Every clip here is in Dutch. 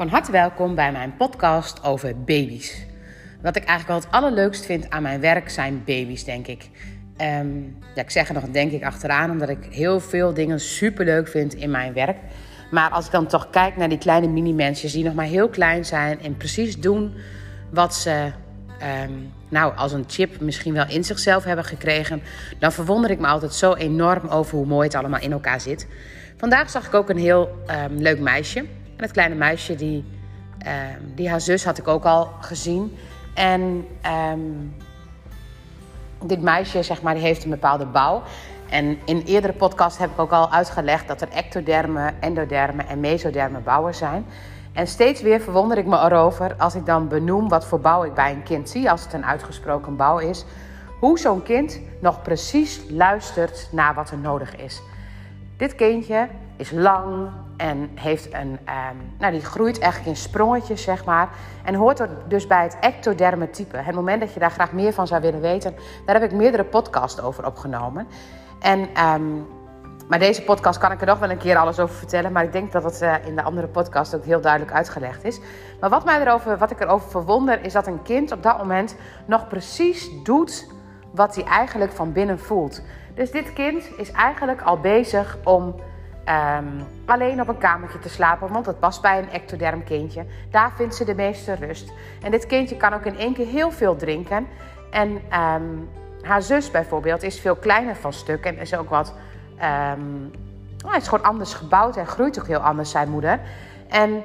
Van harte welkom bij mijn podcast over baby's. Wat ik eigenlijk wel het allerleukst vind aan mijn werk zijn baby's, denk ik. Ehm, ja, ik zeg er nog denk ik achteraan, omdat ik heel veel dingen super leuk vind in mijn werk. Maar als ik dan toch kijk naar die kleine mini-mensjes die nog maar heel klein zijn en precies doen wat ze, ehm, nou, als een chip misschien wel in zichzelf hebben gekregen, dan verwonder ik me altijd zo enorm over hoe mooi het allemaal in elkaar zit. Vandaag zag ik ook een heel ehm, leuk meisje. En het kleine meisje, die, die haar zus had ik ook al gezien. En dit meisje, zeg maar, die heeft een bepaalde bouw. En in eerdere podcasts heb ik ook al uitgelegd dat er ectodermen, endodermen en mesodermen bouwen zijn. En steeds weer verwonder ik me erover als ik dan benoem wat voor bouw ik bij een kind zie, als het een uitgesproken bouw is, hoe zo'n kind nog precies luistert naar wat er nodig is. Dit kindje is lang en heeft een, um, nou, die groeit eigenlijk in sprongetjes, zeg maar. En hoort er dus bij het ectoderme type. Het moment dat je daar graag meer van zou willen weten, daar heb ik meerdere podcasts over opgenomen. En, um, maar deze podcast kan ik er nog wel een keer alles over vertellen. Maar ik denk dat het uh, in de andere podcast ook heel duidelijk uitgelegd is. Maar wat, mij erover, wat ik erover verwonder, is dat een kind op dat moment nog precies doet wat hij eigenlijk van binnen voelt. Dus dit kind is eigenlijk al bezig om um, alleen op een kamertje te slapen, want dat past bij een ectoderm kindje. Daar vindt ze de meeste rust. En dit kindje kan ook in één keer heel veel drinken. En um, haar zus bijvoorbeeld is veel kleiner van stuk en is ook wat. Um, oh, is gewoon anders gebouwd en groeit ook heel anders, zijn moeder. En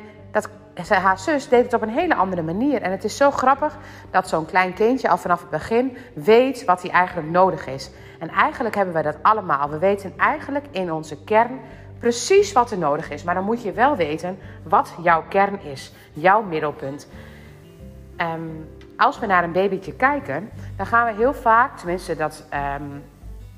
haar zus deed het op een hele andere manier. En het is zo grappig dat zo'n klein kindje al vanaf het begin weet wat hij eigenlijk nodig is. En eigenlijk hebben wij dat allemaal. We weten eigenlijk in onze kern precies wat er nodig is. Maar dan moet je wel weten wat jouw kern is, jouw middelpunt. Um, als we naar een babytje kijken, dan gaan we heel vaak, tenminste dat, um,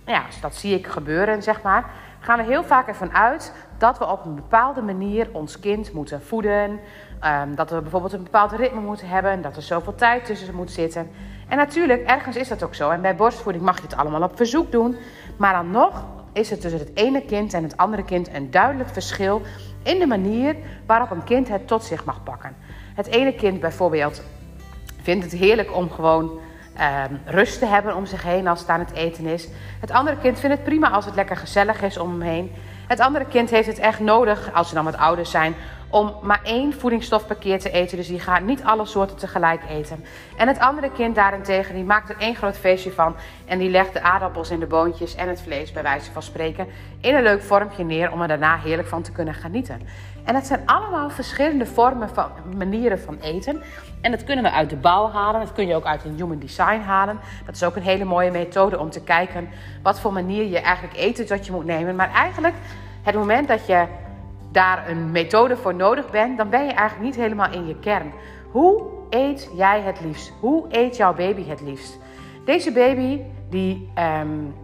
ja, dat zie ik gebeuren, zeg maar, gaan we heel vaak ervan uit dat we op een bepaalde manier ons kind moeten voeden. Um, dat we bijvoorbeeld een bepaald ritme moeten hebben, dat er zoveel tijd tussen moet zitten. En natuurlijk, ergens is dat ook zo. En bij borstvoeding mag je het allemaal op verzoek doen. Maar dan nog is er tussen het ene kind en het andere kind een duidelijk verschil in de manier waarop een kind het tot zich mag pakken. Het ene kind bijvoorbeeld vindt het heerlijk om gewoon um, rust te hebben om zich heen als het aan het eten is. Het andere kind vindt het prima als het lekker gezellig is om hem heen. Het andere kind heeft het echt nodig, als ze dan wat ouder zijn, om maar één voedingsstof per keer te eten. Dus die gaat niet alle soorten tegelijk eten. En het andere kind daarentegen, die maakt er één groot feestje van. En die legt de aardappels en de boontjes en het vlees, bij wijze van spreken, in een leuk vormpje neer om er daarna heerlijk van te kunnen genieten. En het zijn allemaal verschillende vormen van manieren van eten. En dat kunnen we uit de bouw halen. Dat kun je ook uit een human design halen. Dat is ook een hele mooie methode om te kijken wat voor manier je eigenlijk eten dat je moet nemen. Maar eigenlijk het moment dat je daar een methode voor nodig bent, dan ben je eigenlijk niet helemaal in je kern. Hoe eet jij het liefst? Hoe eet jouw baby het liefst? Deze baby die um,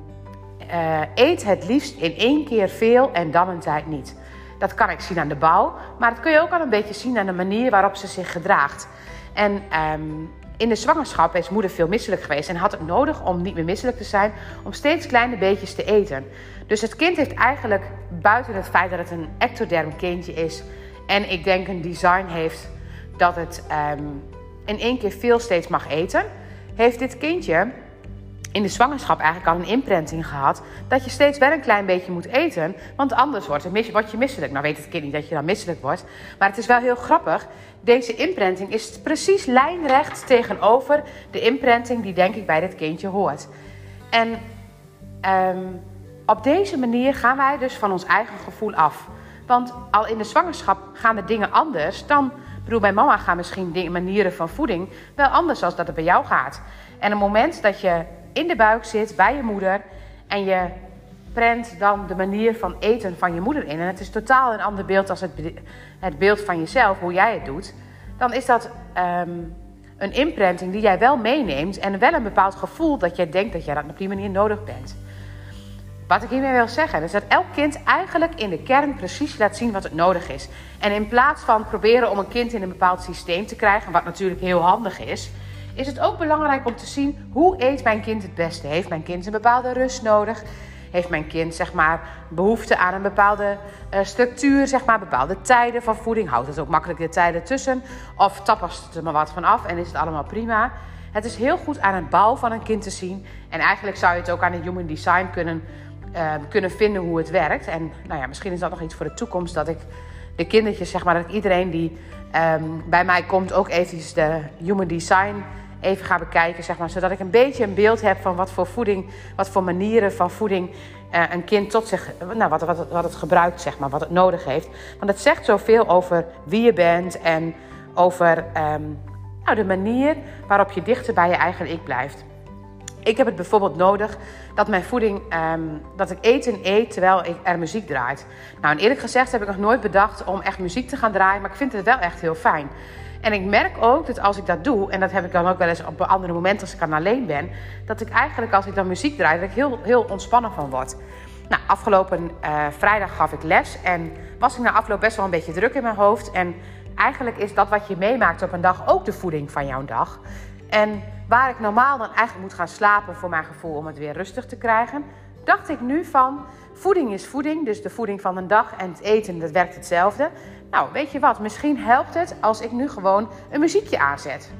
uh, eet het liefst in één keer veel en dan een tijd niet. Dat kan ik zien aan de bouw, maar dat kun je ook al een beetje zien aan de manier waarop ze zich gedraagt. En um, in de zwangerschap is moeder veel misselijk geweest en had het nodig om niet meer misselijk te zijn, om steeds kleine beetjes te eten. Dus het kind heeft eigenlijk, buiten het feit dat het een ectoderm kindje is en ik denk een design heeft dat het um, in één keer veel steeds mag eten, heeft dit kindje in de zwangerschap eigenlijk al een imprinting gehad. Dat je steeds wel een klein beetje moet eten. Want anders wordt, het, word je misselijk. Nou weet het kind niet dat je dan misselijk wordt. Maar het is wel heel grappig. Deze imprinting is precies lijnrecht tegenover de imprinting die denk ik bij dit kindje hoort. En um, op deze manier gaan wij dus van ons eigen gevoel af. Want al in de zwangerschap gaan de dingen anders dan... Ik bedoel, bij mama gaan misschien manieren van voeding wel anders dan dat het bij jou gaat. En het moment dat je in de buik zit bij je moeder en je prent dan de manier van eten van je moeder in. En het is totaal een ander beeld als het, het beeld van jezelf, hoe jij het doet. Dan is dat um, een imprinting die jij wel meeneemt en wel een bepaald gevoel dat jij denkt dat jij dat op die manier nodig bent. Wat ik hiermee wil zeggen is dat elk kind eigenlijk in de kern precies laat zien wat het nodig is. En in plaats van proberen om een kind in een bepaald systeem te krijgen, wat natuurlijk heel handig is, is het ook belangrijk om te zien hoe eet mijn kind het beste. Heeft mijn kind een bepaalde rust nodig? Heeft mijn kind zeg maar behoefte aan een bepaalde uh, structuur, zeg maar bepaalde tijden van voeding? Houdt het ook makkelijk de tijden tussen? Of tappast het er maar wat van af en is het allemaal prima? Het is heel goed aan het bouw van een kind te zien. En eigenlijk zou je het ook aan het human design kunnen, uh, kunnen vinden hoe het werkt. En nou ja, misschien is dat nog iets voor de toekomst dat ik de kindertjes, zeg maar, dat iedereen die um, bij mij komt ook eventjes de human design even ga bekijken, zeg maar, zodat ik een beetje een beeld heb van wat voor voeding, wat voor manieren van voeding uh, een kind tot zich, nou, wat, wat, wat het gebruikt, zeg maar, wat het nodig heeft. Want het zegt zoveel over wie je bent en over um, nou, de manier waarop je dichter bij je eigen ik blijft. Ik heb het bijvoorbeeld nodig dat mijn voeding, um, dat ik eten eet terwijl ik er muziek draait. Nou, en eerlijk gezegd heb ik nog nooit bedacht om echt muziek te gaan draaien, maar ik vind het wel echt heel fijn. En ik merk ook dat als ik dat doe, en dat heb ik dan ook wel eens op andere momenten als ik dan alleen ben, dat ik eigenlijk als ik dan muziek draai, dat ik heel, heel ontspannen van word. Nou, afgelopen uh, vrijdag gaf ik les en was ik na afloop best wel een beetje druk in mijn hoofd. En eigenlijk is dat wat je meemaakt op een dag ook de voeding van jouw dag. En waar ik normaal dan eigenlijk moet gaan slapen voor mijn gevoel om het weer rustig te krijgen, dacht ik nu van voeding is voeding, dus de voeding van een dag en het eten, dat werkt hetzelfde. Nou, weet je wat, misschien helpt het als ik nu gewoon een muziekje aanzet.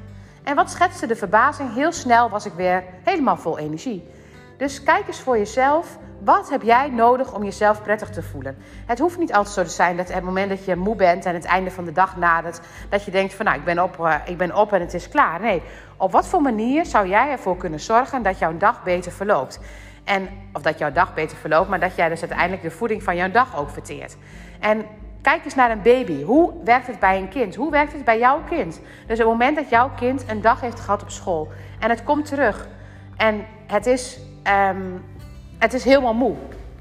En wat schetste de verbazing? Heel snel was ik weer helemaal vol energie. Dus kijk eens voor jezelf. Wat heb jij nodig om jezelf prettig te voelen? Het hoeft niet altijd zo te zijn dat het moment dat je moe bent en het einde van de dag nadert, dat je denkt van nou, ik ben op, uh, ik ben op en het is klaar. Nee, op wat voor manier zou jij ervoor kunnen zorgen dat jouw dag beter verloopt? En, of dat jouw dag beter verloopt, maar dat jij dus uiteindelijk de voeding van jouw dag ook verteert. En Kijk eens naar een baby. Hoe werkt het bij een kind? Hoe werkt het bij jouw kind? Dus het moment dat jouw kind een dag heeft gehad op school en het komt terug en het is, um, het is helemaal moe.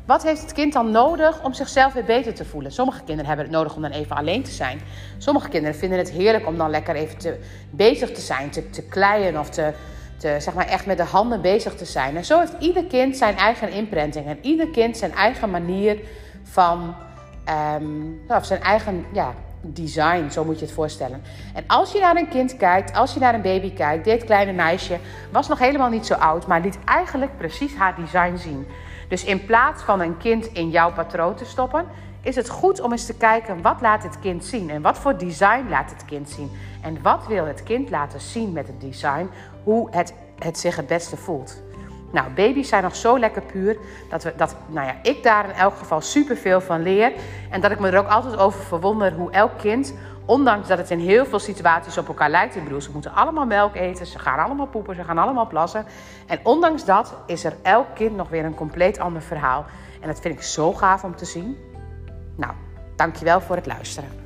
Wat heeft het kind dan nodig om zichzelf weer beter te voelen? Sommige kinderen hebben het nodig om dan even alleen te zijn. Sommige kinderen vinden het heerlijk om dan lekker even te, bezig te zijn, te, te kleien of te, te, zeg maar echt met de handen bezig te zijn. En zo heeft ieder kind zijn eigen imprinting en ieder kind zijn eigen manier van um, of zijn eigen ja, design, zo moet je het voorstellen. En als je naar een kind kijkt, als je naar een baby kijkt, dit kleine meisje was nog helemaal niet zo oud, maar liet eigenlijk precies haar design zien. Dus in plaats van een kind in jouw patroon te stoppen, is het goed om eens te kijken wat laat het kind zien en wat voor design laat het kind zien. En wat wil het kind laten zien met het design, hoe het, het zich het beste voelt. Nou, baby's zijn nog zo lekker puur dat, we, dat nou ja, ik daar in elk geval superveel van leer. En dat ik me er ook altijd over verwonder hoe elk kind, ondanks dat het in heel veel situaties op elkaar lijkt. Ik bedoel, ze moeten allemaal melk eten, ze gaan allemaal poepen, ze gaan allemaal plassen. En ondanks dat is er elk kind nog weer een compleet ander verhaal. En dat vind ik zo gaaf om te zien. Nou, dankjewel voor het luisteren.